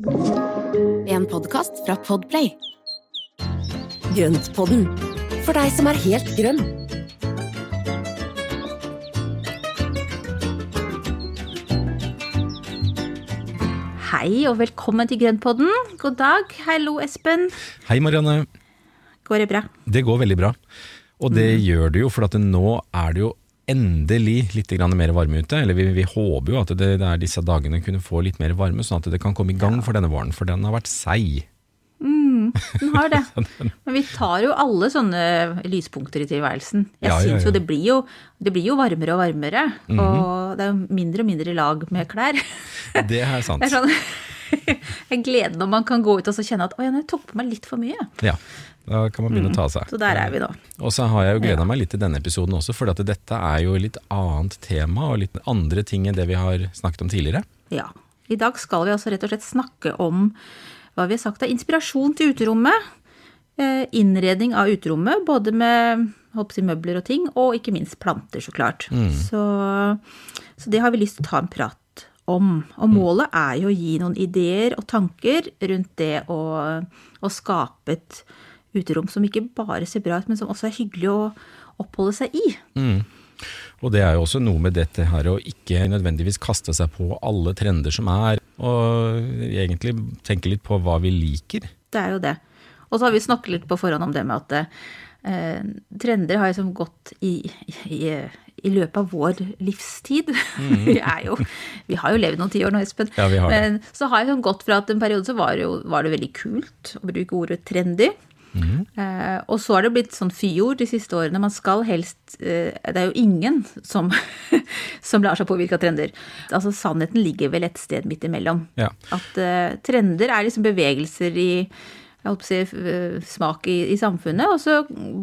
En podkast fra Podplay. Grøntpodden, for deg som er helt grønn. Hei og velkommen til Grønnpodden. God dag. Hallo, Espen. Hei, Marianne. Går det bra? Det går veldig bra. Og det gjør det jo, for at nå er det jo endelig litt mer varme ute. Eller vi, vi håper jo at det, det er disse dagene kunne få litt mer varme, sånn at det kan komme i gang for denne våren. For den har vært seig. Den har det. Men vi tar jo alle sånne lyspunkter i tilværelsen. Jeg Ja, ja, syns jo det blir jo det blir jo varmere og varmere. Mhm. Og det er jo mindre og mindre lag med klær. Det er sant. Det er sånn Jeg gleder når man kan gå ut og så kjenne at å ja, jeg tok på meg litt for mye. Ja, da kan man begynne å ta seg. Så der er vi nå. Og så har jeg jo gleda meg litt til denne episoden også, for dette er jo litt annet tema og litt andre ting enn det vi har snakket om tidligere. Ja. I dag skal vi altså rett og slett snakke om hva vi har sagt er inspirasjon til uterommet. eh, Innredning av uterommet, både med si, møbler og ting, og ikke minst planter, så klart. Så, så det har vi lyst til å ta en prat om. Og målet er jo å gi noen ideer og tanker rundt det å, å skape et uterom som ikke bare ser bra ut, men som også er hyggelig å oppholde seg i. Og det er jo også noe med dette her å ikke nødvendigvis kaste seg på alle trender som er, og egentlig tenke litt på hva vi liker. Det er jo det. Og så har vi snakket litt på forhånd om det med at eh, trender har liksom gått i, i, i løpet av vår livstid. vi, er jo, vi har jo levd noen tiår nå, Espen. Ja, vi har det. Men så har det sånn gått fra at en periode så var det, jo, var det veldig kult å bruke ordet trendy. Eh, og så har det blitt sånn fyord de siste årene. Man skal helst eh, Det er jo ingen som, som lar seg påvirke av trender. Altså Sannheten ligger vel et sted midt imellom. Ja. At eh, trender er liksom bevegelser i si, smak i, i samfunnet, og så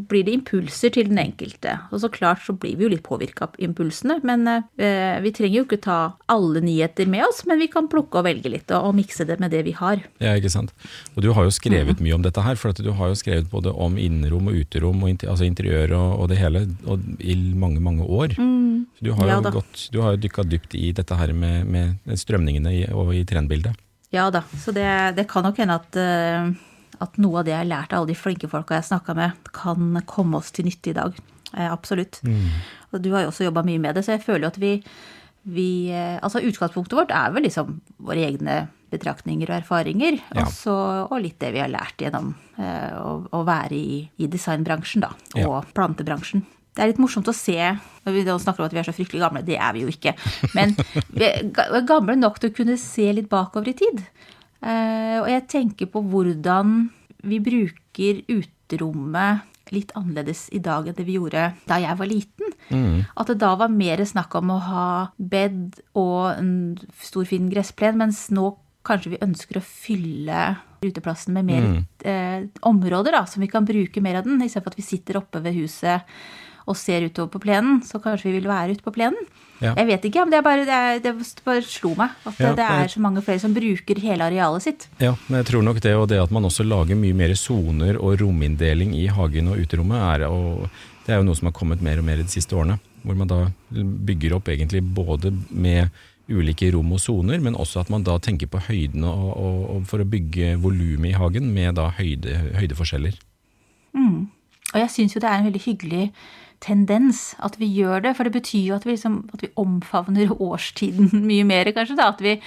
blir det impulser til den enkelte. Og så klart så blir vi jo litt påvirka av impulsene, men eh, vi trenger jo ikke ta alle nyheter med oss, men vi kan plukke og velge litt og, og mikse det med det vi har. Ja, ikke sant. Og du har jo skrevet mye om dette her, for du har jo skrevet både om innerom og uterom, og inter, altså interiør og, og det hele, og i mange, mange år. Mm. du har Ja jo gått, du har jo dykka dypt i dette her med, med strømningene i, og i trendbildet. Ja da, så det, det kan nok hende at, eh, at noe av det jeg har lært av alle de flinke folka jeg snakka med, kan komme oss til nytte i dag. Eh, absolutt. Og du har jo også jobba mye med det, så jeg føler jo at vi, vi eh, Altså utgangspunktet vårt er vel liksom våre egne betraktninger og erfaringer, Ja. og, så, og litt det vi har lært gjennom eh, å, å være i, i designbransjen, da, og Ja. plantebransjen. Det er litt morsomt å se når vi snakker om at vi er så fryktelig gamle. Det er vi jo ikke. Men vi er gamle nok til å kunne se litt bakover i tid. Eh, og jeg tenker på hvordan vi bruker uterommet litt annerledes i dag enn det vi gjorde da jeg var liten. At det da var mer snakk om å ha bed og en stor, fin gressplen, mens nå kanskje vi ønsker å fylle uteplassen med mer eh, områder, da, som vi kan bruke mer av den, istedenfor at vi sitter oppe ved huset og ser utover på plenen, så kanskje vi vil være ute på plenen. Ja. Jeg vet ikke, men det, bare, det, er, det bare slo meg at Ja, det er så mange flere som bruker hele arealet sitt. Ja, men jeg tror nok det, og det at man også lager mye mer soner og rominndeling i hagen og uterommet, er, og det er jo noe som har kommet mer og mer de siste årene. Hvor man da bygger opp egentlig både med ulike rom og soner, men også at man da tenker på høyden og, og, og for å bygge volumet i hagen med da høyde, høydeforskjeller. Og jeg syns jo det er en veldig hyggelig tendens at vi gjør det, for det betyr jo at vi, liksom, at vi omfavner årstiden mye mer, kanskje. Da. At vi,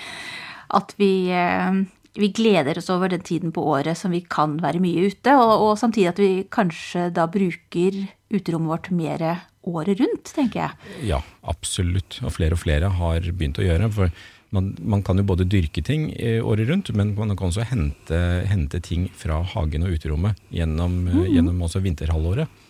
at vi, eh, vi gleder oss over den tiden på året som vi kan være mye ute, og, og samtidig at vi kanskje da bruker uterommet vårt mer året rundt, tenker jeg. Ja, absolutt. Og flere og flere har begynt å gjøre. For man, man kan jo både dyrke ting eh, året rundt, men man kan også hente, hente ting fra hagen og uterommet gjennom, mm. gjennom vinterhalvåret.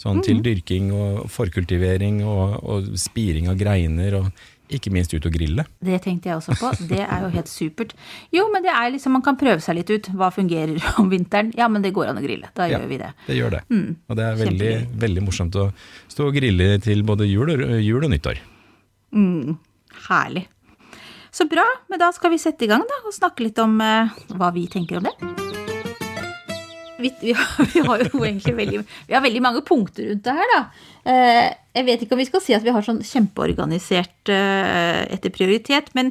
Sånn til dyrking og forkultivering og, og spiring av greiner, og ikke minst ut og grille. Det tenkte jeg også på. Det er jo helt supert. Jo, men det er liksom, man kan prøve seg litt ut. Hva fungerer om vinteren? Ja, men det går an å grille. Da Ja, gjør vi det. Det gjør det. Og det er veldig, veldig morsomt å stå og grille til både jul og, jul og nyttår. Herlig. Så bra. Men da skal vi sette i gang da, og snakke litt om eh, hva vi tenker om det. Vi, vi, har, vi, har, jo egentlig veldig, vi har veldig mange punkter rundt det her, da. Eh, jeg vet ikke om vi skal si at vi har sånn kjempeorganisert eh, etter prioritet, men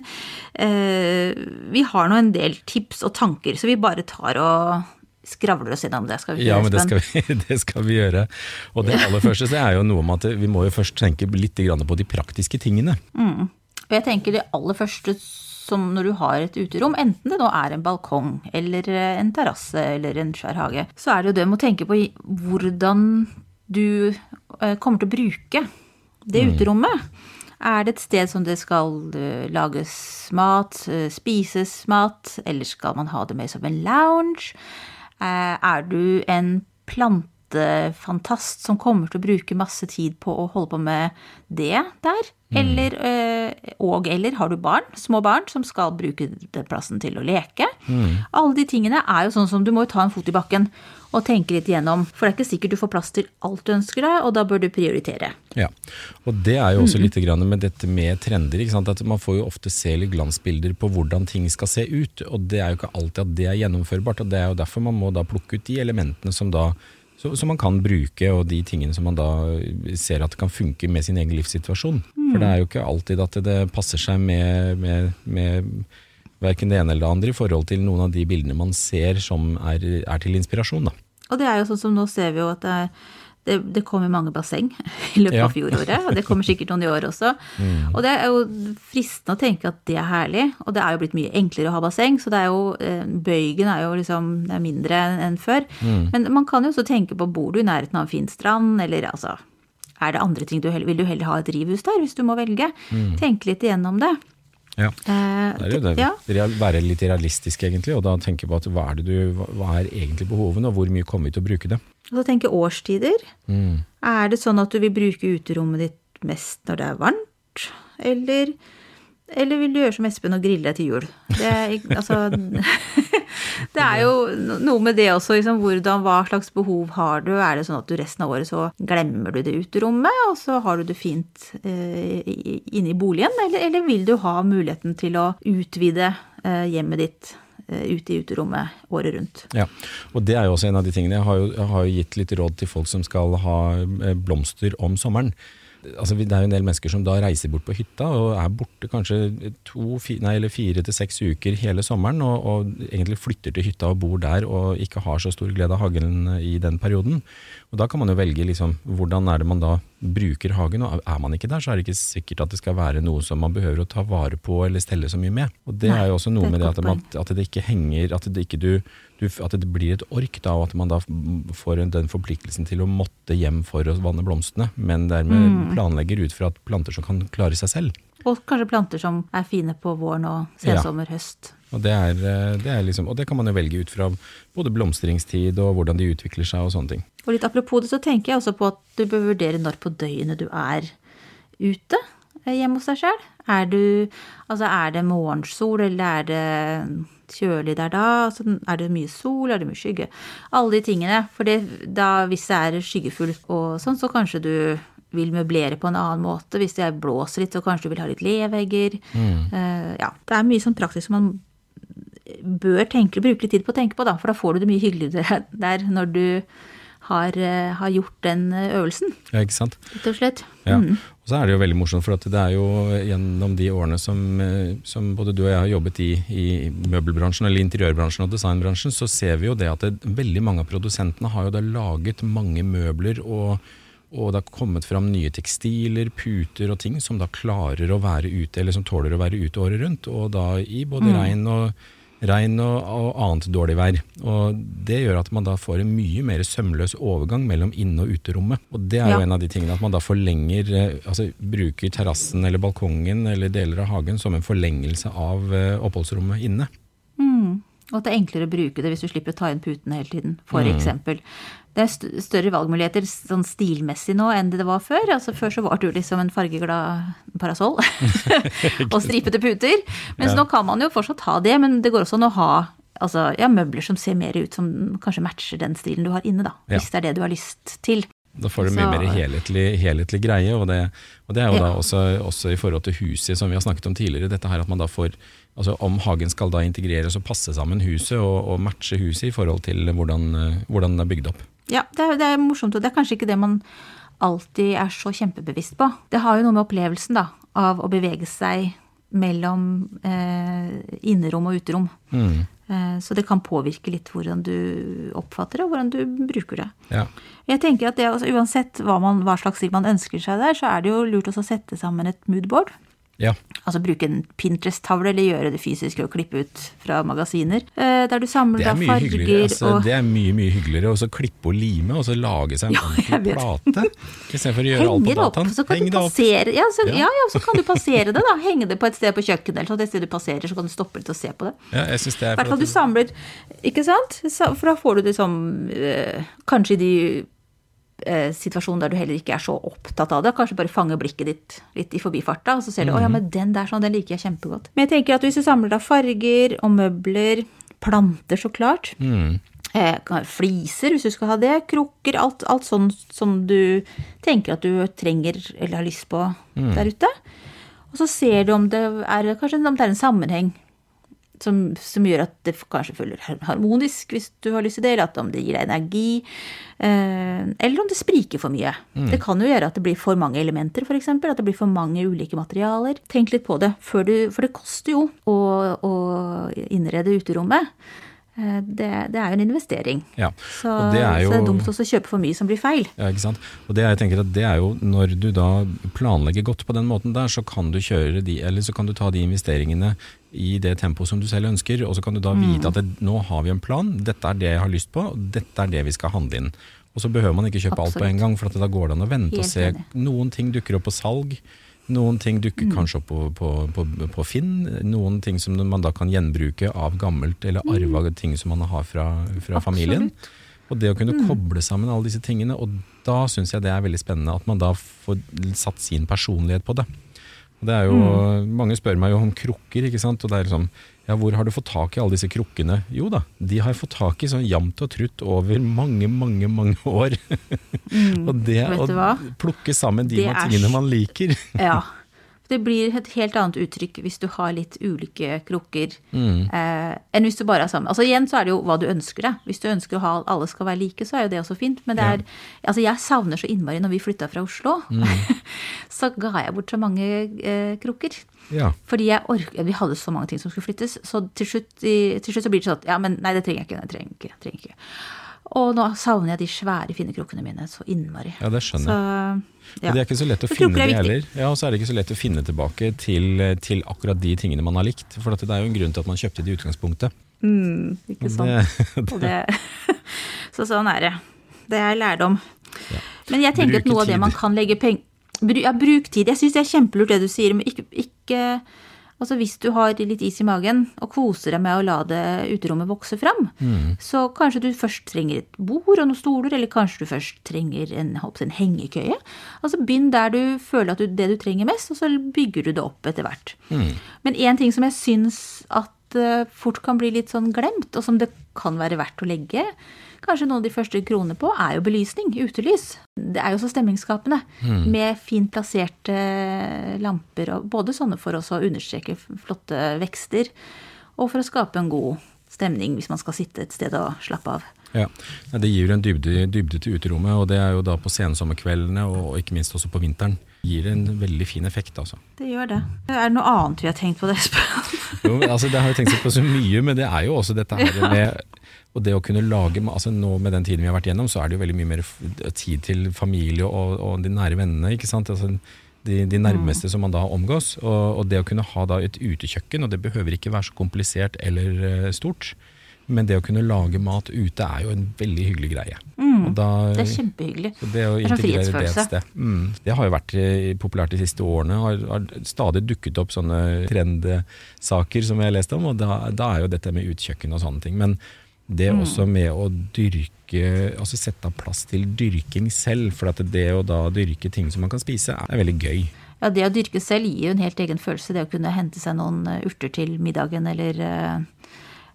eh, vi har nå en del tips og tanker, så vi bare tar og skravler oss innom det. Skal vi ja, men det skal vi, det skal vi, gjøre. Og det aller første så er jo noe om at vi må jo først tenke litt på de praktiske tingene. Mm. Og jeg tenker det aller første som når du har et uterom, enten det nå er en balkong eller en terrasse eller en svær hage, så er det jo det med å tenke på hvordan du eh, kommer til å bruke det mm. uterommet. Er det et sted som det skal eh, lages mat, eh, spises mat, eller skal man ha det mer som en lounge? Er du en plantefantast som kommer til å bruke masse tid på å holde på med det der? Mm. Eller, eh, og eller har du barn, små barn, som skal bruke den plassen til å leke? Mm. Alle de tingene er jo sånn som du må ta en fot i bakken og tenke litt igjennom. For det er ikke sikkert du får plass til alt du ønsker deg, og da bør du prioritere. Ja, og det er jo også litt med dette med trender. At Man får jo ofte se litt glansbilder på hvordan ting skal se ut. Og det er jo ikke alltid at det er gjennomførbart. og Det er jo derfor man må da plukke ut de elementene som da som man kan bruke, og de tingene som man da ser at kan funke med sin egen livssituasjon. Mm. For det er jo ikke alltid at det passer seg med, med, med verken det ene eller det andre i forhold til noen av de bildene man ser som er, er til inspirasjon. Da. Og det er jo sånn som nå ser vi jo at det, det, det kommer mange basseng i løpet ja. av fjoråret, og det kommer sikkert noen i år også. Mm. Og det er jo fristende å tenke at det er herlig, og det er jo blitt mye enklere å ha basseng, så det er jo, eh, bøygen er jo liksom det er mindre enn før. Mm. Men man kan jo også tenke på bor du i nærheten av en fin strand, eller altså er det andre ting du vil du heller ha et drivhus der, hvis du må velge? Mm. Tenke litt igjennom det. Ja. Eh, det er jo det. Ja. Være litt realistisk, egentlig, og da tenke på at hva er, du, hva er egentlig behovene, og hvor mye kommer vi til å bruke det? Og så tenke årstider. Mm. Er det sånn at du vil bruke uterommet ditt mest når det er varmt, eller eller vil du gjøre som Espen og grille deg til jul? Det altså, det er jo noe med det også. Liksom, hvordan, hva slags behov har du? Er det sånn at du resten av året så glemmer du det uterommet, og så har du det fint eh, inne i boligen? Eller, eller, vil du ha muligheten til å utvide eh, hjemmet ditt? Eh, ute i uterommet året rundt. Ja, og det er jo også en av de tingene. Jeg har jo, jeg har jo gitt litt råd til folk som skal ha eh, blomster om sommeren altså Det er jo en del mennesker som da reiser bort på hytta og er borte kanskje to, nei, eller fire til seks uker hele sommeren, og, og, egentlig flytter til hytta og bor der og ikke har så stor glede av hagen i den perioden. Og Da kan man jo velge liksom, hvordan er det man da bruker hagen. og Er man ikke der, så er det ikke sikkert at det skal være noe som man behøver å ta vare på eller stelle så mye med. Og Det nei, er jo også noe med det at, at, det ikke henger At det ikke du, du, at det blir et ork, da, og at man da får den forpliktelsen til å måtte hjem for å vanne blomstene, men dermed mm. planlegger ut fra at planter som kan klare seg selv. Og kanskje planter som er fine på våren og sensommer, ja. høst. Og det, er, eh, det er liksom, og det kan man jo velge ut fra både blomstringstid og hvordan de utvikler seg og sånne ting. Og litt apropos det, så tenker jeg også på at du bør vurdere når på døgnet du er ute eh, hjemme hos deg sjøl. Er, altså er det morgensol, eller er det kjølig der da? Altså, er det mye sol, er det mye skygge? Alle de tingene. For det, da, hvis det er skyggefullt og sånn, så kanskje du vil møblere på en annen måte. Hvis det blåser litt, så kanskje du vil ha litt levegger. Mm. Uh, ja, det er mye sånn praktisk som man bør tenke, bruke litt tid på å tenke på, da, for da får du det mye hyggeligere der når du har, eh, har, gjort den eh, øvelsen. Ja, ikke sant. Rett og slett. Ja. Mm. Og så er det jo veldig morsomt, for det er jo gjennom de årene som, eh, som både du og jeg har jobbet i, i, møbelbransjen, eller interiørbransjen og designbransjen, så ser vi jo det at det, veldig mange av produsentene har jo da laget mange møbler og og det har kommet fram nye tekstiler, puter og ting som da klarer å være ute, eller som tåler å være ute året rundt. Og da i både mm. regn og regn og, og, annet dårlig vær. Og Det gjør at man da får en mye mer sømløs overgang mellom inne- og uterommet. Og Det er jo en av de tingene at man da forlenger, eh, altså bruker terrassen eller balkongen eller deler av hagen som en forlengelse av eh, oppholdsrommet inne. Og at det er enklere å bruke det hvis du slipper å ta inn putene hele tiden, f.eks. Mm. Det er større valgmuligheter sånn stilmessig nå enn det var før. Altså Før så var du liksom en fargeglad parasoll og stripete puter. Mens ja. nå kan man jo fortsatt ha det, men det går også an å ha altså, ja, møbler som ser mer ut som kanskje matcher den stilen du har inne, da. Ja. Hvis det er det du har lyst til. Da får du mye mer helhetlig, helhetlig greie, og det, og det, er jo da også, også, i forhold til huset, som vi har snakket om tidligere. Dette her at man da får Altså Om hagen skal da integreres og passe sammen huset og, og matche huset i forhold til hvordan, eh, hvordan det er bygd opp. Ja, det er, det er morsomt, og det er kanskje ikke det man alltid er så kjempebevisst på. Det har jo noe med opplevelsen da, av å bevege seg mellom eh, innerom og uterom. Mm. Eh, så det kan påvirke litt hvordan du oppfatter det, og hvordan du bruker det. Ja. Jeg tenker at det, altså, Uansett hva, man, hva slags stil man ønsker seg der, så er det jo lurt å sette sammen et moodboard. Ja. Altså bruke en Pinterest-tavle, eller gjøre det fysisk og klippe ut fra magasiner. Eh, der du samler er da farger hyggeligere. Altså, og Det er mye mye hyggeligere å klippe og lime og så lage seg en Ja, ordentlig plate. Istedenfor å gjøre alt på det opp, dataen. så kan Heng du det opp. passere ja så, Ja. ja, så kan du passere det, da. Henge det på et sted på kjøkkenet, eller sånn. Et sted du passerer, så kan du stoppe litt og se på det. Ja, jeg synes det I er hvert fall du samler, ikke sant? For da får du det som eh, Kanskje de eh, situasjoner der du heller ikke er så opptatt av det. Kanskje bare fange blikket ditt litt i forbifarta, og så ser du å ja, men den der sånn, den liker jeg kjempegodt. Men jeg tenker at hvis du samler da farger og møbler, planter så klart, Mm. eh, fliser hvis du skal ha det, krukker, alt, alt sånn som du tenker at du trenger eller har lyst på der ute. Og så ser du om det er, kanskje om det er en sammenheng som, som gjør at det kanskje føler harmonisk, hvis du har lyst til det, eller at om det gir deg energi, eh, eller om det spriker for mye. Det kan jo gjøre at det blir for mange elementer, f.eks., at det blir for mange ulike materialer. Tenk litt på det, du, for det koster jo å, å innrede uterommet. Eh, Det, det er jo en investering. Ja. Så, det er jo så det er dumt også å kjøpe for mye som blir feil. Ja, ikke sant? Og det jeg tenker at det er jo Når du da planlegger godt på den måten der, så kan du kjøre de, eller så kan du ta de investeringene i det tempoet som du selv ønsker, og så kan du da vite at det, nå har vi en plan, dette er det jeg har lyst på, dette er det vi skal handle inn. Og så behøver man ikke kjøpe alt på en gang, for at da går det an å vente og se. Noen ting dukker opp på salg, noen ting dukker kanskje opp på, på, på, på Finn, noen ting som man da kan gjenbruke av gammelt eller arva ting som man har fra, fra familien. Og det å kunne koble sammen alle disse tingene, og da syns jeg det er veldig spennende at man da får satt sin personlighet på det. Og det er jo, Mange spør meg jo om krukker, ikke sant. Og det er liksom, ja, hvor har du fått tak i alle disse krukkene? Jo da, de har jeg fått tak i sånn jevnt og trutt over mange, mange, mange år. og det å plukke sammen de Det tingene man liker Ja. Det blir et helt annet uttrykk hvis du har litt ulike krukker eh, enn hvis du bare er sammen. Altså Igjen så er det jo hva du ønsker deg. Hvis du ønsker å ha alle skal være like, så er jo det også fint. Men det er, altså jeg savner så innmari når vi flytta fra Oslo. så ga jeg bort så mange eh, krukker. Ja. Fordi jeg orker, Vi hadde så mange ting som skulle flyttes, så til slutt, til slutt så blir det sånn at ja, men nei, det trenger jeg ikke. Trenger jeg ikke, trenger jeg ikke. Og nå savner jeg de svære, finnekrokene mine så innmari. ja, det skjønner jeg. ja. Det er ikke så lett å finne de heller. Ja, Og så er det ikke så lett å finne tilbake til, til akkurat de tingene man har likt. For det er jo en grunn til at man kjøpte de i utgangspunktet. Mm, ikke sant. det, det, så sånn er det. Det er lærdom. Ja. Men jeg tenker Bruke at noe av det man kan legge penger Ja, bruk tid. Jeg syns det er kjempelurt det du sier, men ikke, ikke Altså Hvis du har litt is i magen og koser deg med å la det uterommet vokse fram, Mm. så kanskje du først trenger et bord og noen stoler, eller kanskje du først trenger en, en hengekøye. Altså Begynn der du føler at du, det du trenger mest, og så bygger du det opp etter hvert. Mm. Men én ting som jeg syns at fort kan bli litt sånn glemt, og som det kan være verdt å legge kanskje noen av de første kronene på, er jo belysning, utelys. Det er jo så stemningsskapende med fint plasserte lamper, og både sånne for å understreke flotte vekster, og for å skape en god stemning hvis man skal sitte et sted og slappe av. Ja, Det gir en dybde, dybde til uterommet, og det er jo da på sensommerkveldene og ikke minst også på vinteren. Gir en veldig fin effekt, altså. Det gjør det. Er det noe annet vi har tenkt på det, Espen? Jo, men, altså det har jo tenkt på så mye, men det er jo også dette her med og det å kunne lage, altså Nå med den tiden vi har vært gjennom, så er det jo veldig mye mer tid til familie og, og de nære vennene. ikke sant? Altså de, de nærmeste som man da omgås. Og, og det å kunne ha da et utekjøkken, og det behøver ikke være så komplisert eller eh, stort, men det å kunne lage mat ute er jo en veldig hyggelig greie. Og da, Det er kjempehyggelig. det å Det er sånn integrere det et frihetsfølelse. sted. Mm. Det har jo vært eh, populært de siste årene. Har, har stadig dukket opp sånne trendsaker som jeg har lest om, og da, da er jo dette med utkjøkken og sånne ting. Men det Mm. også med å dyrke, altså sette av plass til dyrking selv, for at det å da dyrke ting som man kan spise, er veldig gøy. Ja, det å dyrke selv gir jo en helt egen følelse. Det å kunne hente seg noen eh, urter til middagen eller eh,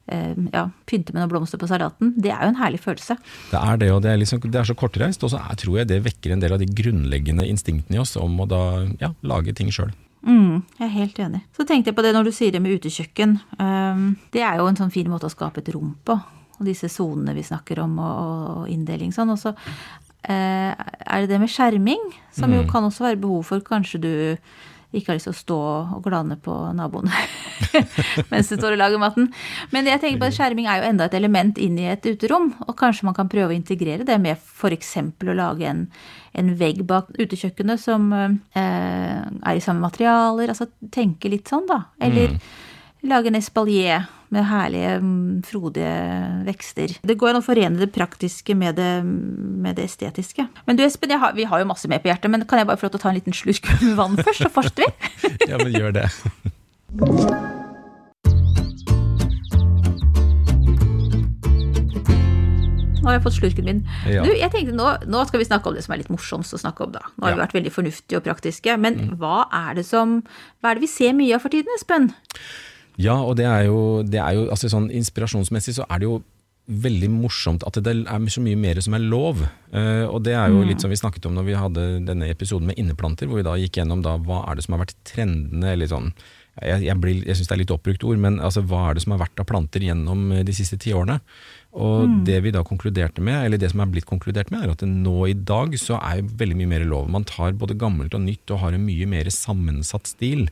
ja, pynte med noen blomster på salaten. Det er jo en herlig følelse. Det er det, og det er, liksom, det er så kortreist, og så tror jeg det vekker en del av de grunnleggende instinktene i oss om å da ja, lage ting sjøl. Mm, jeg er helt enig. Så tenkte jeg på det når du sier det med utekjøkken. Um, det er jo en sånn fin måte å skape et rom på. Og disse sonene vi snakker om, og, og inndeling sånn. Og så uh, er det det med skjerming, som jo Mm. kan også være behov for. Kanskje du ikke har lyst til å stå og glane på naboene mens du står og lager maten. Men jeg tenker på at skjerming er jo enda et element inn i et uterom. Og kanskje man kan prøve å integrere det med f.eks. å lage en, en vegg bak utekjøkkenet som eh, er i samme materialer. Altså tenke litt sånn, da. Eller lage en espalier med herlige, mm, frodige vekster. Det går an å forene det praktiske med det, med det estetiske. Men du Espen, har, vi har jo masse mer på hjertet, men kan jeg bare få lov til å ta en liten slurk med vann først, så fortsetter vi? Ja, men gjør det. Nå har jeg fått slurken min. Ja. Du, jeg tenkte nå, nå skal vi snakke om det som er litt morsomst å snakke om, da. Nå har Ja. vi vært veldig fornuftige og praktiske. Men hva er det som Hva er det vi ser mye av for tiden, Espen? Ja, og det er jo, det er jo altså sånn inspirasjonsmessig så er det jo veldig morsomt at det er så mye mer som er lov. Uh, og det er jo litt som vi snakket om når vi hadde denne episoden med inneplanter, hvor vi da gikk gjennom da hva er det som har vært trendene, eller sånn jeg, jeg, blir- jeg syns det er litt oppbrukt ord, men altså, hva er det som har vært av planter gjennom eh, de siste ti årene? Og det vi da konkluderte med, eller det som er blitt konkludert med, er at nå i dag så er veldig mye mer lov. Man tar både gammelt og nytt og har en mye mer sammensatt stil.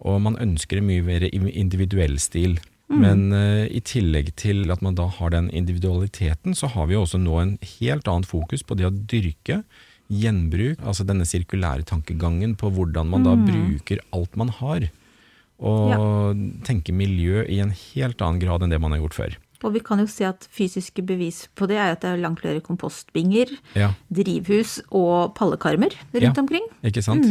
Og man ønsker en mye mer individuell stil. Men uh, i tillegg til at man da har den individualiteten, så har vi jo også nå en helt annet fokus på det å dyrke gjenbruk, altså denne sirkulære tankegangen på hvordan man da bruker alt man har. Og tenke miljø i en helt annen grad enn det man har gjort før. Og vi kan jo se at fysiske bevis på det er at det er langt flere kompostbinger, Ja, drivhus og pallekarmer rundt Ja. omkring. ikke sant?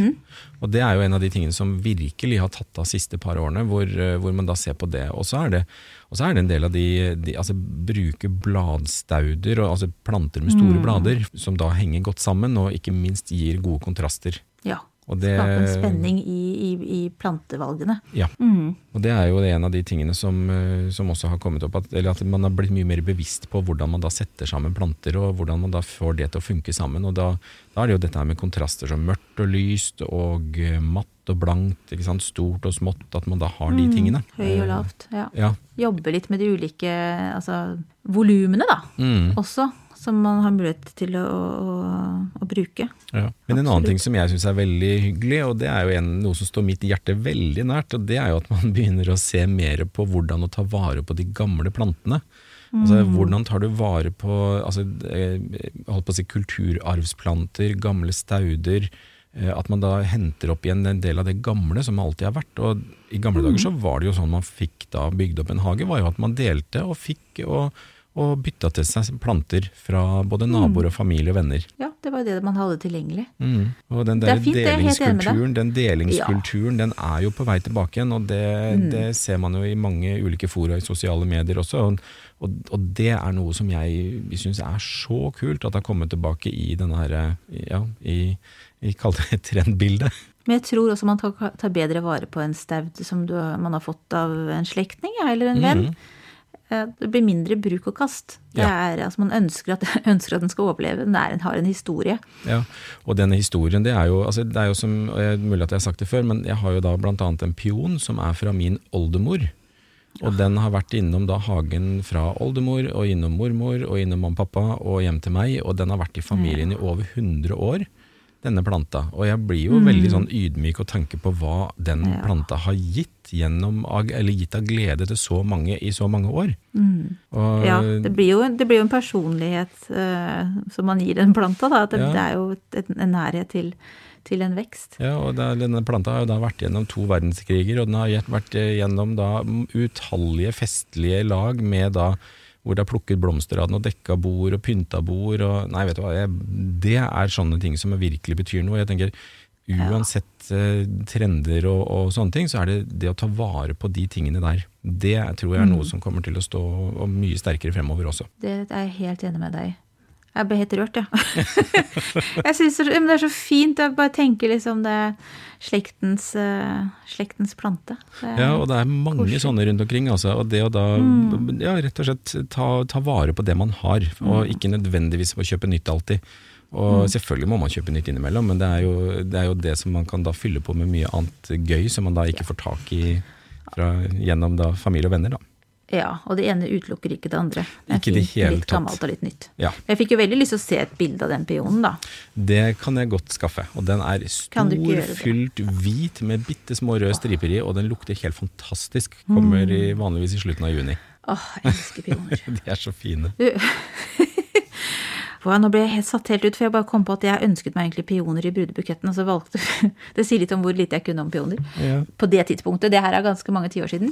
Og det er jo en av de tingene som virkelig har tatt av siste par årene, hvor, eh, hvor man da ser på det. Og så er det, og så er det en del av de, de altså bruke bladstauder, og, altså planter med store blader, som da henger godt sammen, og ikke minst gir gode kontraster. Ja. Og det, Skape en spenning i, i, i plantevalgene. Ja. Og det er jo en av de tingene som, eh, som også har kommet opp, at, eller at man har blitt mye mer bevisst på hvordan man da setter sammen planter, og hvordan man da får det til å funke sammen. Og da, da er det jo dette her med kontraster som mørkt og lyst, og eh, matt og blankt, ikke sant? stort og smått, at man da har de tingene. Høy og lavt. Ja. Ja. Jobbe litt med de ulike altså, volumene, da. Mm. Også. Som man har mulighet til å, å, å bruke. Ja. Men en annen ting som jeg syns er veldig hyggelig, og det er jo en, noe som står mitt hjerte veldig nært, og det er jo at man begynner å se mer på hvordan å ta vare på de gamle plantene. Altså, hvordan tar du vare på altså, eh, på si kulturarvsplanter, gamle stauder, eh, at man da henter opp igjen en del av det gamle som alltid har vært. Og I gamle dager så var det jo sånn man fikk da bygd opp en hage, var jo at man delte og fikk og, og bytta til seg planter fra både naboer og familie og venner. Ja, det var det man hadde tilgjengelig. Mm. Og den der er fint, delingskulturen, den delingskulturen, den er jo på vei tilbake igjen, og det, Mm. det ser man jo i mange ulike fora i sosiale medier også. Og, og, og det er noe som jeg syns er så kult at det har kommet tilbake i denne her, ja, i, i kall det trendbildet. Men jeg tror også man tar, tar bedre vare på en staud som du, man har fått av en slektning ja, eller en venn. Eh, Det blir mindre bruk og kast. Det Ja. er, altså man ønsker at, ønsker at den skal overleve. Den er, har en historie. Ja, og denne historien, det er jo, altså det er jo som, mulig at jeg har sagt det før, men jeg har jo da annet en pion som er fra min oldemor. Og den har vært innom da hagen fra oldemor, og innom mormor, og innom mamma og pappa, og hjem til meg, og den har vært i familien i over 100 år, denne planta. Og jeg blir jo veldig sånn ydmyk og tanke på hva den Ja. planta har gitt, gjennom, eller gitt av glede til så mange i så mange år. Og, Ja, det blir jo, det blir jo en personlighet uh, som man gir den planta. Da. At det, Ja. det er jo et, en nærhet til, til en vekst. Ja, og det, denne planta har jo da vært gjennom to verdenskriger, og den har vært gjennom da utallige festlige lag med da hvor det er plukket blomster av den og dekka bord og pynta bord og Nei, vet du hva, jeg, det er sånne ting som virkelig betyr noe. Jeg tenker uansett eh, trender og, og sånne ting, så er det det å ta vare på de tingene der. Det tror jeg er noe som kommer til å stå mye sterkere fremover også. Det er jeg helt enig med deg i. Jeg ble helt rørt, ja. jeg synes det, det er så fint. Jeg bare tenker liksom det slektens, eh, slektens plante. Ja, og det er mange koselig. sånne rundt omkring. Altså, og det å da ja, rett og slett ta, ta vare på det man har, og ikke nødvendigvis å kjøpe nytt alltid. Og selvfølgelig må man kjøpe nytt innimellom, men det er, jo, det er jo det som man kan da fylle på med mye annet gøy som man da ikke får tak i fra, gjennom da familie og venner. da. Ja, og det ene utelukker ikke det andre. Det Ikke det hele Litt gammelt og litt nytt. Ja. Jeg fikk jo veldig lyst til å se et bilde av den peonen, da. Det kan jeg godt skaffe. Og den er du stor, fylt hvit med bitte små røde striper i, og den lukter helt fantastisk. Kommer Mm. i, vanligvis i slutten av juni. Åh, jeg elsker peoner. De er så fine. Wow, nå ble jeg helt satt helt ut, for jeg bare kom på at jeg ønsket meg egentlig peoner i brudebuketten, og så valgte Det sier litt om hvor lite jeg kunne om peoner. Ja. På det tidspunktet. Det her er ganske mange tiår siden.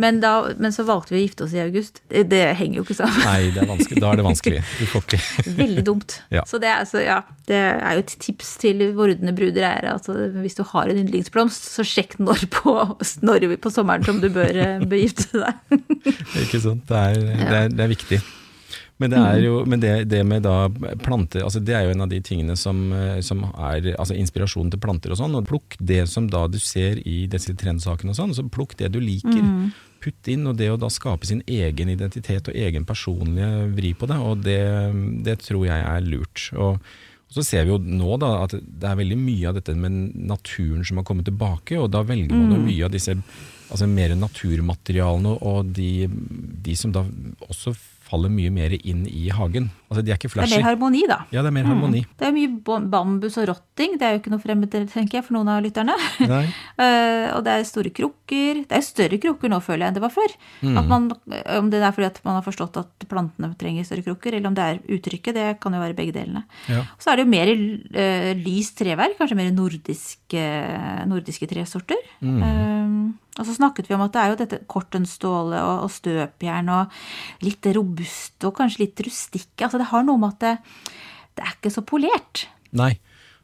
Men, da, men så valgte vi å gifte oss i august. Det, det henger jo ikke sammen. Nei, det er da er det vanskelig. Du får ikke Veldig dumt. Ja. Så, det er, altså, ja, det er jo et tips til vordende bruder er at hvis du har en yndlingsblomst, så sjekk når på, når på sommeren som du bør, begifte bør gifte deg. Ikke sant. Det er, det er, det er viktig. Men, det, er jo, men det, det med planter, altså det er jo en av de tingene som, eh, som er altså inspirasjonen til planter og sånn. og Plukk det som da du ser i disse trendsakene og sånn, så plukk det du liker. Putt inn, og det å da skape sin egen identitet og egen personlige vri på det, og det, det tror jeg er lurt. Og, så ser vi jo nå da at det er veldig mye av dette med naturen som har kommet tilbake, og da velger man jo mye av disse altså mer naturmaterialene og de, de som da også faller mye mer inn i hagen. Altså De er ikke Det er mer harmoni, da. Ja, det er mer harmoni. Det er mye bambus og rotting. Det er jo ikke noe fremmed, tenker jeg, for noen av lytterne. Eh, og det er store krukker. Det er større krukker nå, føler jeg, enn det var før. Mm. Man, om det er fordi at man har forstått at plantene trenger større krukker, eller om det er uttrykket, det kan jo være begge delene. Ja. Så er det jo mer uh, lyst treverk, kanskje mer nordiske, nordiske tresorter. Mm. Uh, og så snakket vi om at det er jo dette kortenstålet og, og støpjern og litt robust og kanskje litt rustikke. Altså det har noe med at det, det er ikke så polert. Nei.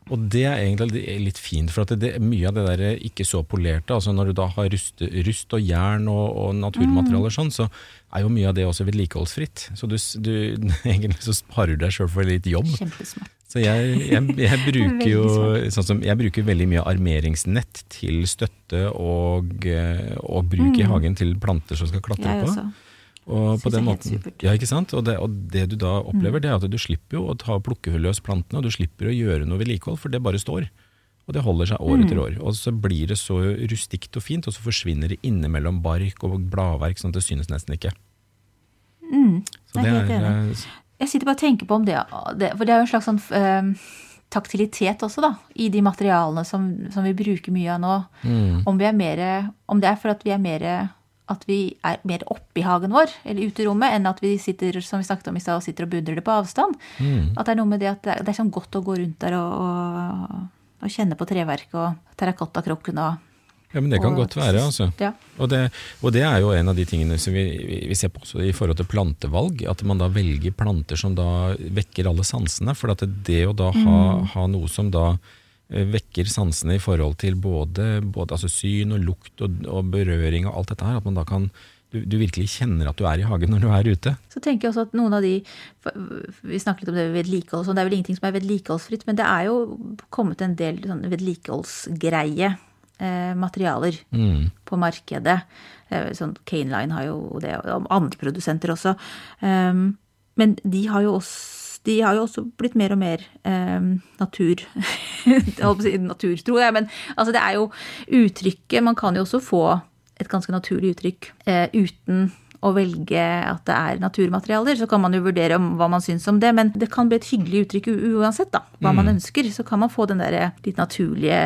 Og det er egentlig litt fint, for at det, mye av det der ikke så polerte, altså når du da har rust, rust og jern og, og naturmaterialer sånn, så er jo mye av det også vedlikeholdsfritt. Så du, du egentlig så sparer du deg sjøl for litt jobb. Kjempesmart. Så jeg, jeg, jeg bruker jo sånn som, jeg bruker veldig mye armeringsnett til støtte og, eh, og bruk i hagen til planter som skal klatre på. Og på den måten, ja, ikke sant? Og det, og det du da opplever, det er at du slipper jo å ta plukke løs plantene, og du slipper å gjøre noe vedlikehold, for det bare står. Og det holder seg år etter år. Og så blir det så rustikt og fint, og så forsvinner det innimellom bark og bladverk, sånn at det synes nesten ikke. Så jeg det er helt er, eh, Jeg sitter bare og tenker på om det, For det er jo en slags sånn eh, taktilitet også, da, i de materialene som, som vi bruker mye av nå. Mm. Om, vi er mere, om det er for at vi er mer at vi er mer oppe i hagen vår, eller ute i rommet, enn at vi sitter som vi snakket om i sted, og sitter og beundrer det på avstand. Mm. At det er noe med det at det er, det er sånn godt å gå rundt der og, og, og kjenne på treverket og terrakottakrokken og Ja, men det kan og- godt være, altså. Ja. Og det, og det er jo en av de tingene som vi, vi ser på også i forhold til plantevalg, at man da velger planter som da vekker alle sansene. For at det å da ha, ha noe som da vekker sansene i forhold til både, både altså syn og lukt og, og berøring og alt dette her, at man da kan du, du virkelig kjenner at du er i hagen når du er ute. Så tenker jeg også at noen av de Vi snakket litt om det med vedlikehold, sånn, det er vel ingenting som er vedlikeholdsfritt, men det er jo kommet en del sånn vedlikeholdsgreie eh, materialer Mm. på markedet. Eh, sånn Caneline har jo det, og andre produsenter også. Um, men de har jo også de har jo også blitt mer og mer eh, natur Jeg holdt på å si naturtro, jeg, men altså det er jo uttrykket Man kan jo også få et ganske naturlig uttrykk eh, uten å velge at det er naturmaterialer. Så kan man jo vurdere om hva man syns om det, men det kan bli et hyggelig uttrykk uansett, da. Hva man ønsker. Så kan man få den der litt naturlige,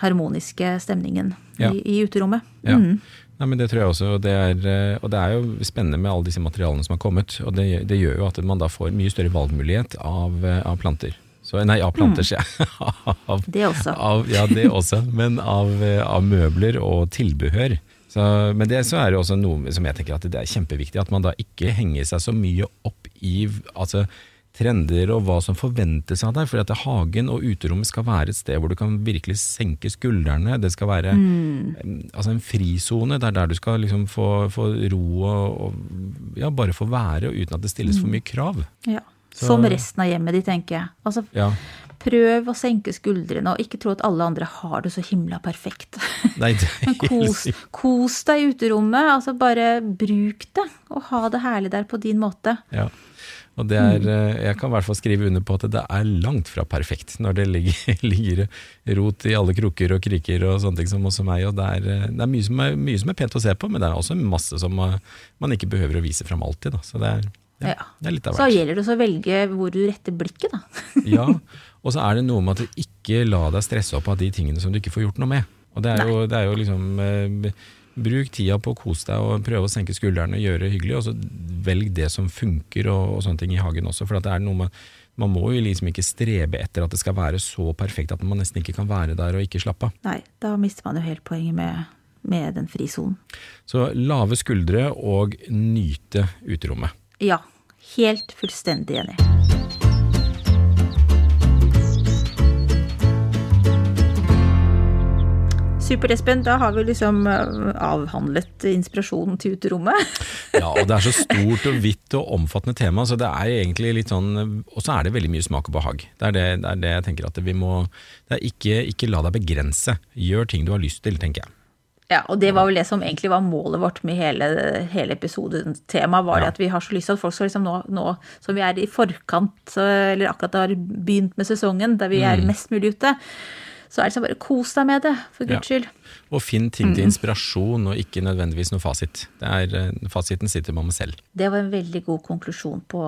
harmoniske stemningen Ja. i, i uterommet. Ja. Mm. Nei, men Det tror jeg også, og det, er, eh, og det er jo spennende med alle disse materialene som har kommet. og Det, det gjør jo at man da får mye større valgmulighet av, eh, av planter. Så, nei, av planter, sier jeg. av, Det også. Av, ja, det også, men av, eh, av møbler og tilbehør. Så, men det så er det også noe som jeg tenker at det er kjempeviktig, at man da ikke henger seg så mye opp i altså, trender og hva som forventes av deg. For at hagen og uterommet skal være et sted hvor du kan virkelig senke skuldrene. Det skal være mm. altså en frisone. Det er der du skal liksom få, få ro og, og ja, bare få være, og uten at det stilles for mye krav. Ja. Så- Som resten av hjemmet ditt, tenker jeg. Altså, Ja. Prøv å senke skuldrene, og ikke tro at alle andre har det så himla perfekt. Nei, det er Men kos, kos deg i uterommet. altså Bare bruk det, og ha det herlig der på din måte. Ja. Og det er, eh, jeg kan i hvert fall skrive under på at det er langt fra perfekt når det ligger, ligger rot i alle kroker og kriker og sånne ting som hos meg. Og det er, eh, det er, mye, som er mye som er pent å se på, men det er også masse som eh, man ikke behøver å vise fram alltid. Da. Så det er, ja, Ja. det er litt av Så gjelder det å velge hvor du retter blikket, da. Ja, og så er det noe med at du ikke la deg stresse opp av de tingene som du ikke får gjort noe med. Og det er jo, det er jo liksom Bruk tida på å kose deg og prøve å senke skuldrene og gjøre det hyggelig, og så velg det som funker og, og sånne ting i hagen også. For at det er noe med man må jo liksom ikke strebe etter at det skal være så perfekt at man nesten ikke kan være der og ikke slappe av. Nei, da mister man jo helt poenget med, med den frisonen. Så lave skuldre og nyte uterommet. Ja, helt fullstendig enig. Supert, Espen. Da har vi liksom eh, avhandlet inspirasjonen til uterommet. Ja, og det er så stort og vidt og omfattende tema, så det er egentlig litt sånn Og så er det veldig mye smak og behag. Det er det, det, er det jeg tenker at vi må det er ikke, ikke la deg begrense. Gjør ting du har lyst til, tenker jeg. Ja, og det var vel det som egentlig var målet vårt med hele, hele episodetemaet. tema, var det Ja. at vi har så lyst til at folk skal liksom nå, nå som vi er i forkant, eller akkurat har begynt med sesongen, der vi er mest mulig ute, så er det liksom bare kos deg med det, for guds skyld. Og finn ting til inspirasjon, og ikke nødvendigvis noe fasit. Det er, eh, fasiten sitter med selv. Det var en veldig god konklusjon på,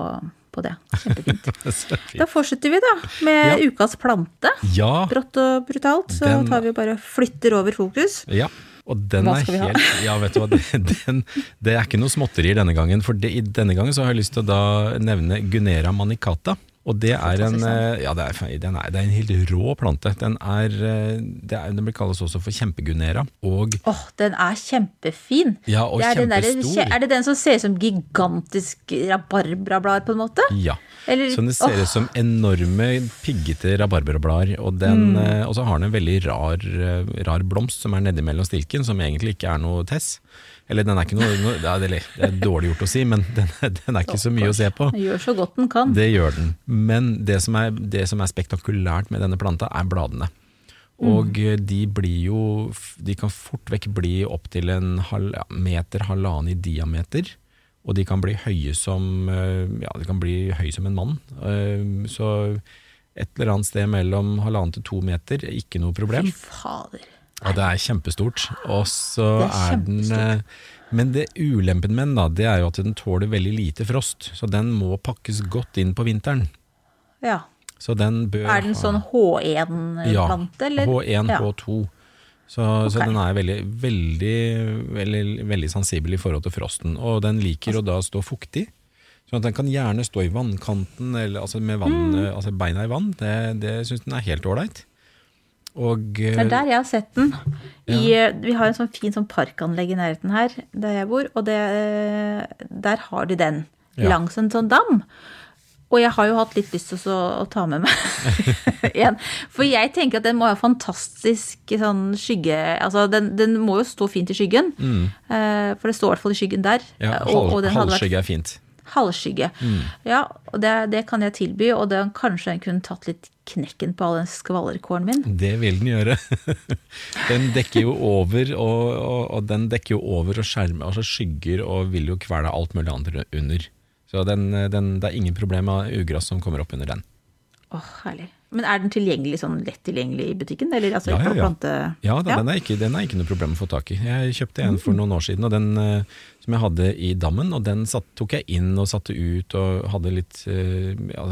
på det. Kjempefint. Da fortsetter vi da med Ja. ukas plante. Ja, Brått og brutalt, så Den- tar vi og bare flytter over fokus. Ja, og den Hva er skal vi ha? helt Ja, vet du hva, det, den, det er ikke noe småtterier denne gangen. For det, i denne gangen så har jeg lyst til å da nevne Gunera manicata. Og det er en, eh, ja, det er, den er, det er en helt rå plante. Den, er, eh, det den blir kalles også for kjempegunera. Og Åh, den er kjempefin. Ja, og det er, kjempestor. der- er det den som ser ut som gigantisk rabarbrablader, på en måte? ja, Eller- så den ser ut oh. som enorme piggete rabarbrablader. Og, den, Mm. eh, og så har den en veldig rar, rar blomst som er nedi mellom stilken, som egentlig ikke er noe tess. Eller den er ikke noe, noe ja, det, er- dårlig gjort å si, men den, den er ikke så mye å se på. Den gjør så godt den kan. Det gjør den. Men det som er, det som er spektakulært med denne planta, er bladene. Og mm. de blir jo De kan fort vekk bli opptil en halv, meter, halvannen i diameter. Og de kan bli høye som eh, Ja, de kan bli høye som en mann. Eh, Så et eller annet sted mellom halvannen til to meter, ikke noe problem. Fy fader. Ja, det er kjempestort. Og så er er, den eh, Men det ulempen med den da, det er jo at den tåler veldig lite frost. Så den må pakkes godt inn på vinteren. Ja. Så den bør Er den sånn H1-plante, eller? H1, Ja. H2. Så, så den er veldig, veldig, veldig, veldig sensibel i forhold til frosten. Og den liker å da stå fuktig. Så at den kan gjerne stå i vannkanten, eller altså med vann, Mm. altså beina i vann. Det, det syns den er helt ålreit. Og Det er der jeg har sett den. I, ja. Vi har en sånn fin sånn parkanlegg i nærheten her, der jeg bor, og det, der har de den Ja. langs en sånn dam. Og jeg har jo hatt litt lyst til å, å ta med meg en. For jeg tenker at den må ha fantastisk sånn skygge Altså, den, den må jo stå fint i skyggen. Mm. For det står i hvert fall i skyggen der. Ja, halv, og den hadde vært er fint. Halvskygge. Mm. Ja, og det, det kan jeg tilby, og den, kanskje den kunne tatt litt knekken på all den skvallerkålen min. Det vil den gjøre. den dekker jo over, og, og, og den dekker jo over og skjermer, altså skygger og vil jo kvele alt mulig annet under. Så den, den, det er ingen problem med ugress som kommer opp under den. Åh, herlig. Men er den tilgjengelig, sånn lett tilgjengelig i butikken? Eller altså Ja, ja, ja. plante... Ja, da, Den, er ikke, den er ikke noe problem å få tak i. Jeg kjøpte en for noen år siden, og den eh, som jeg hadde i dammen, og den satt, tok jeg inn og satte ut og hadde litt eh, ja,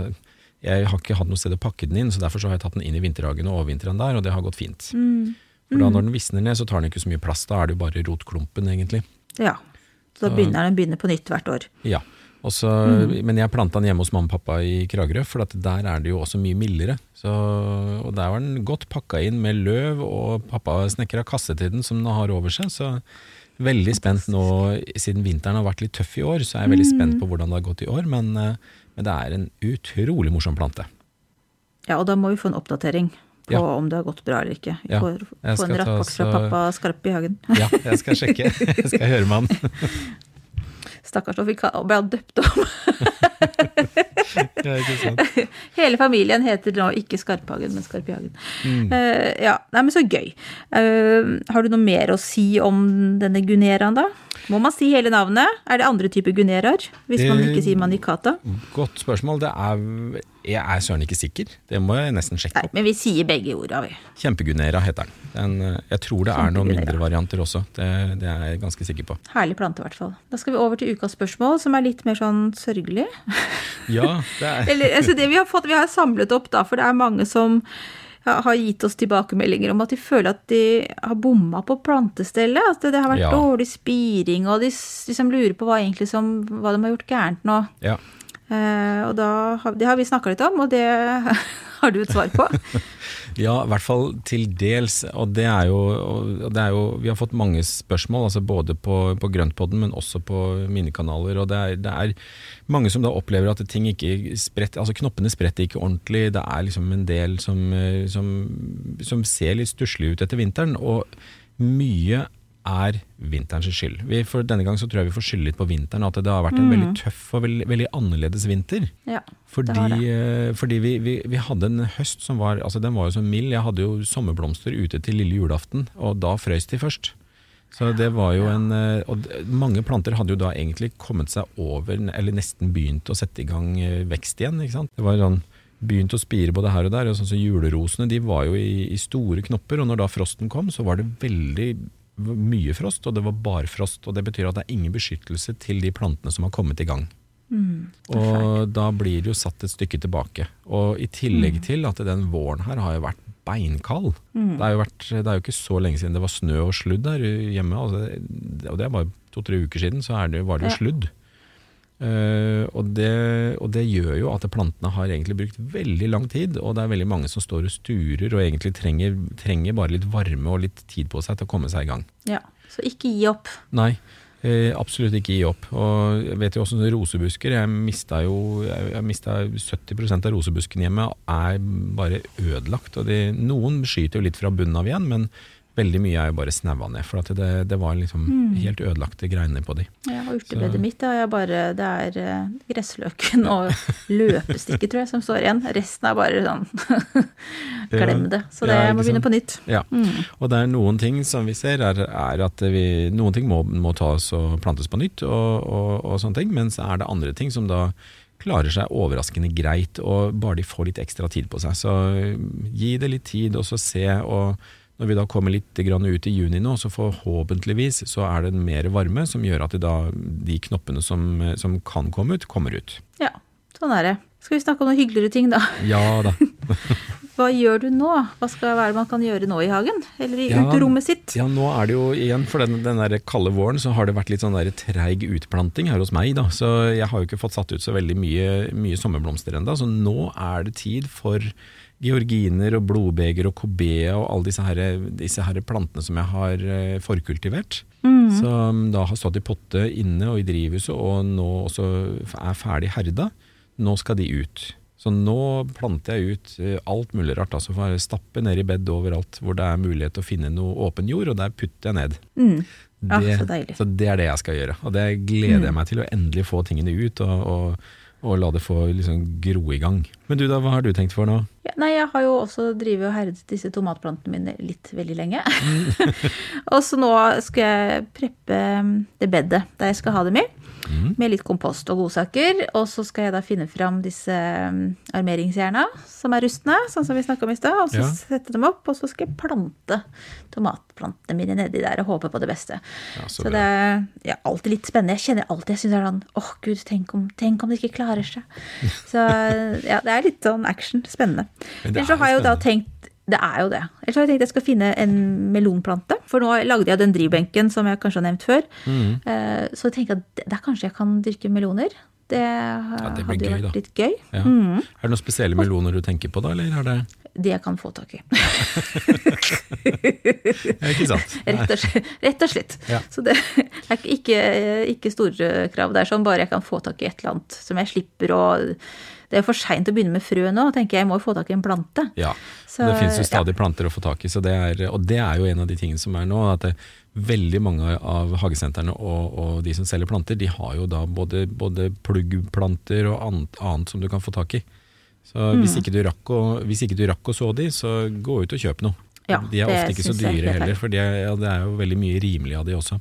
Jeg har ikke hatt noe sted å pakke den inn, så derfor så har jeg tatt den inn i vinterhagen og overvintre den der, og det har gått fint. For da når den visner ned, så tar den ikke så mye plass, da er det jo bare rotklumpen, egentlig. Ja. Så da begynner den begynner på nytt hvert år. Ja. Og mm. Men jeg planta den hjemme hos mamma og pappa i Kragerø, for at der er det jo også mye mildere. Så, og der var den godt pakka inn med løv, og pappa snekra kasse til den som den har over seg. Så veldig spent nå, siden vinteren har vært litt tøff i år, så er jeg veldig spent på hvordan det har gått i år. Men, eh, men det er en utrolig morsom plante. Ja, og da må vi få en oppdatering på Ja. om det har gått bra eller ikke. Vi Ja, får få en rapport fra pappa Skarpe i hagen. Ja, jeg skal sjekke. Jeg skal høre med han. Stakkars, nå ble han døpt om. Ja, ikke sant? Hele familien heter nå ikke Skarphagen, men Skarpe. Mm. Uh, ja, nei, men så gøy. Uh, har du noe mer å si om denne Guneraen, da? Må man si hele navnet? Er det andre typer guneraer? Hvis man ikke sier manicata? Godt spørsmål. Det er, jeg er søren ikke sikker. Det må jeg nesten sjekke Nei, opp. men vi sier begge orda, vi. Kjempegunera heter den. den. eh, Jeg tror det er noen mindre varianter også. Det, det er jeg ganske sikker på. Herlig plante, i hvert fall. Da skal vi over til ukas spørsmål, som er litt mer sånn sørgelig. Ja, det er Eller, altså det vi har fått, vi har samlet opp, da, for det er mange som har gitt oss tilbakemeldinger om at de føler at de har bomma på plantestellet. At det har vært Ja. dårlig spiring, og de liksom lurer på hva, egentlig som, hva de har gjort gærent nå. ja. Eh, og da, det har vi snakka litt om, og det har du et svar på. Ja, i hvert fall til dels. Og det er jo, det er jo Vi har fått mange spørsmål, altså både på, på Grøntpodden, men også på mine kanaler. Og det er, det er mange som da opplever at ting ikke spretter Altså knoppene spretter ikke ordentlig. Det er liksom en del som, eh, som, som ser litt stusslig ut etter vinteren. Og mye er vinterens skyld. Vi, for denne gang så tror jeg vi får skylde litt på vinteren. At det har vært en veldig tøff og veldig, veldig annerledes vinter. Ja, Fordi, eh, fordi vi, vi, vi hadde en høst som var altså Den var jo så mild. Jeg hadde jo sommerblomster ute til lille julaften, og da frøs de først. Så det var jo en eh, Og mange planter hadde jo da egentlig kommet seg over, eller nesten begynt å sette i gang eh, vekst igjen. ikke sant? Det var sånn Begynt å spire både her og der. og sånn som Julerosene de var jo i, i store knopper, og når da frosten kom, så var det veldig mye frost, og det var barfrost. og Det betyr at det er ingen beskyttelse til de plantene som har kommet i gang. Og da blir det jo satt et stykke tilbake. Og i tillegg til at den våren her har jo vært beinkald. Det, jo vært, det er jo ikke så lenge siden det var snø og sludd her hjemme. Altså, og det er bare to-tre uker siden, så det, var det jo sludd. Eh, og, det, og det gjør jo at plantene har egentlig brukt veldig lang tid, og det er veldig mange som står og sturer og egentlig trenger, trenger bare litt varme og litt tid på seg til å komme seg i gang. Ja, Så ikke gi opp. Nei, uh, absolutt ikke gi opp. Og jeg vet jo også rosebusker. Jeg mista jo jeg, mista 70% av rosebuskene hjemme er bare ødelagt. Og de, noen skyter jo litt fra bunnen av igjen, men veldig mye er jo bare snaua ned. For at det, det var liksom helt ødelagte greiner på de. Ja, og urtebedet mitt er bare Det er eh, gressløken og løpestikket, tror jeg, som står igjen. Resten er bare sånn Glem det. Så det Ja, må begynne på nytt. Ja, og det er noen ting som vi ser er, er at vi, noen ting må, må tas og plantes på nytt, og, og, og sånne ting, mens er det andre ting som da klarer seg overraskende greit, og bare de får litt ekstra tid på seg. Så gi det litt tid, og så se. og når vi da kommer litt grann ut i juni nå, så forhåpentligvis så er det mer varme som gjør at da, de knoppene som, som kan komme ut, kommer ut. Ja, sånn er det. Skal vi snakke om noen hyggeligere ting, da? Ja da. Hva gjør du nå? Hva skal være man kan gjøre nå i hagen? Eller i Ja, uterommet sitt? Ja, nå er det jo igjen, for den, den der kalde våren, så har det vært litt sånn der treig utplanting her hos meg, da. Så jeg har jo ikke fått satt ut så veldig mye, mye sommerblomster ennå. Så nå er det tid for georginer og blodbeger og kobea og alle disse, her, disse her plantene som jeg har forkultivert. forkultivert. Som da har stått i potte inne og i drivhuset, og nå også er ferdig herda. Nå skal de ut. Så nå planter jeg ut eh, alt mulig rart. Altså får jeg stappe ned i bed overalt hvor det er mulighet til å finne noe åpen jord, og der putter jeg ned. Mm. Det, så deilig. så det er det jeg skal gjøre. Og det gleder jeg meg til, å endelig få tingene ut og, og, og la det få liksom gro i gang. Men du da, hva har du tenkt for nå? Nei, jeg har jo også drivet og herdet disse tomatplantene mine litt veldig lenge. og så nå skal jeg preppe um, det bedet der jeg skal ha dem i. Med litt kompost og godsaker. Og så skal jeg da finne fram disse um, armeringsjerna som er rustne, sånn som vi snakka om i stad. Og så Ja. sette dem opp, og så skal jeg plante tomatplantene mine nedi der og håpe på det beste. Ja, så så det er ja, alltid litt spennende. Jeg kjenner alltid jeg synes det er sånn åh gud, tenk om, tenk om det ikke klarer seg. Så ja, det er litt sånn action. Spennende. Ellers så har jeg jo da tenkt det er jo det. Ellers har jeg tenkt jeg skal finne en melonplante. For nå lagde jeg den drivbenken som jeg kanskje har nevnt før. Mm. Eh, Så jeg tenker at der kanskje jeg kan dyrke meloner. Det, det hadde jo vært da. litt gøy. Ja. Mm. Er det noen spesielle meloner du tenker på da, eller er det Det jeg kan få tak i. ja, Ikke sant? Rett og slett. Rett og slett. Ja. Så det er ikke, ikke store krav. Det er sånn bare jeg kan få tak i et eller annet som jeg slipper å Det er for seint å begynne med frø nå, tenker jeg. Jeg må jo få tak i en plante. Ja, Så, det finnes jo ja. stadig planter å få tak i, så det er, og det er jo en av de tingene som er nå. at det, Veldig mange av hagesentrene og, og de som selger planter, de har jo da både, både pluggplanter og annet, annet som du kan få tak i. Så Mm. hvis, ikke du rakk å, hvis ikke du rakk å så de, så gå ut og kjøp noe. Ja, de er ofte ikke så dyre heller, for de er, ja, det er jo veldig mye rimelig av de også.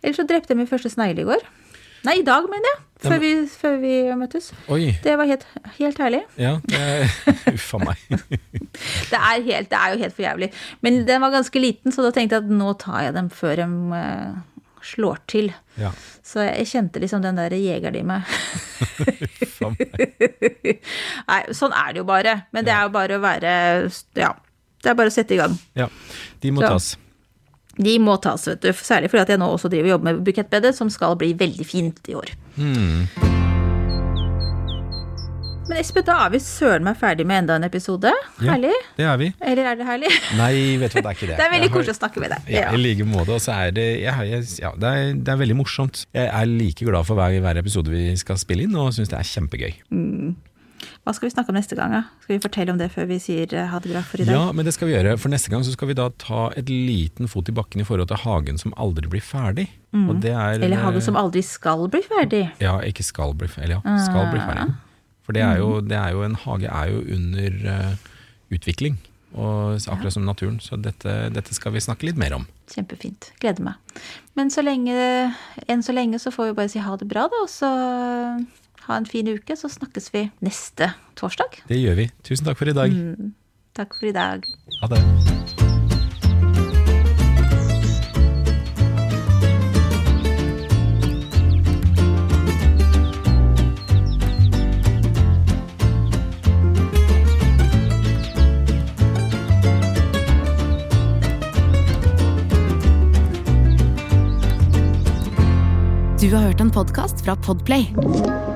Eller så drepte jeg min første snegle i går. Nei, i dag, mener jeg. Før vi, før vi møttes. Oi. Det var helt, helt herlig. Ja, Uff a meg. Det er, helt, det er jo helt for jævlig. Men den var ganske liten, så da tenkte jeg at nå tar jeg dem før de uh, slår til. Ja. Så jeg kjente liksom den der jegeren i meg. Uff a meg. Nei, sånn er det jo bare. Men det er jo bare å være Ja. Det er bare å sette i gang. Ja, de må Så. tas. De må tas, vet du. Særlig fordi at jeg nå også driver og jobber med bukettbedet, som skal bli veldig fint i år. Hmm. Men Espen, da er vi søren meg ferdig med enda en episode. Ja. Herlig. Det er vi. Eller er det herlig? Nei, vet du hva, det er ikke det. Det er veldig koselig å snakke med deg. Ja, i like måte. Og så er det jeg, ja, det, er, det er veldig morsomt. Jeg er like glad for hver, hver episode vi skal spille inn, og syns det er kjempegøy. Hva skal vi snakke om neste gang? Da? Skal vi fortelle om det før vi sier eh, ha det bra for i dag? Ja, men det skal vi gjøre. For neste gang så skal vi da ta et liten fot i bakken i forhold til hagen som aldri blir ferdig. Det er Eller hagen som eh, aldri skal bli ferdig. Ja, ikke skal bli ferdig. Eller ja, skal bli ferdig. For det er, jo, det er jo En hage er jo under eh, utvikling, og akkurat som naturen. Så dette, dette skal vi snakke litt mer om. Kjempefint. Gleder meg. Men så lenge, enn så lenge så får vi bare si ha det bra, da. Og så ha en fin uke. Så snakkes vi neste torsdag. Det gjør vi. Tusen takk for i dag. Takk for i dag. Ha det. Du har hørt en podkast fra Podplay.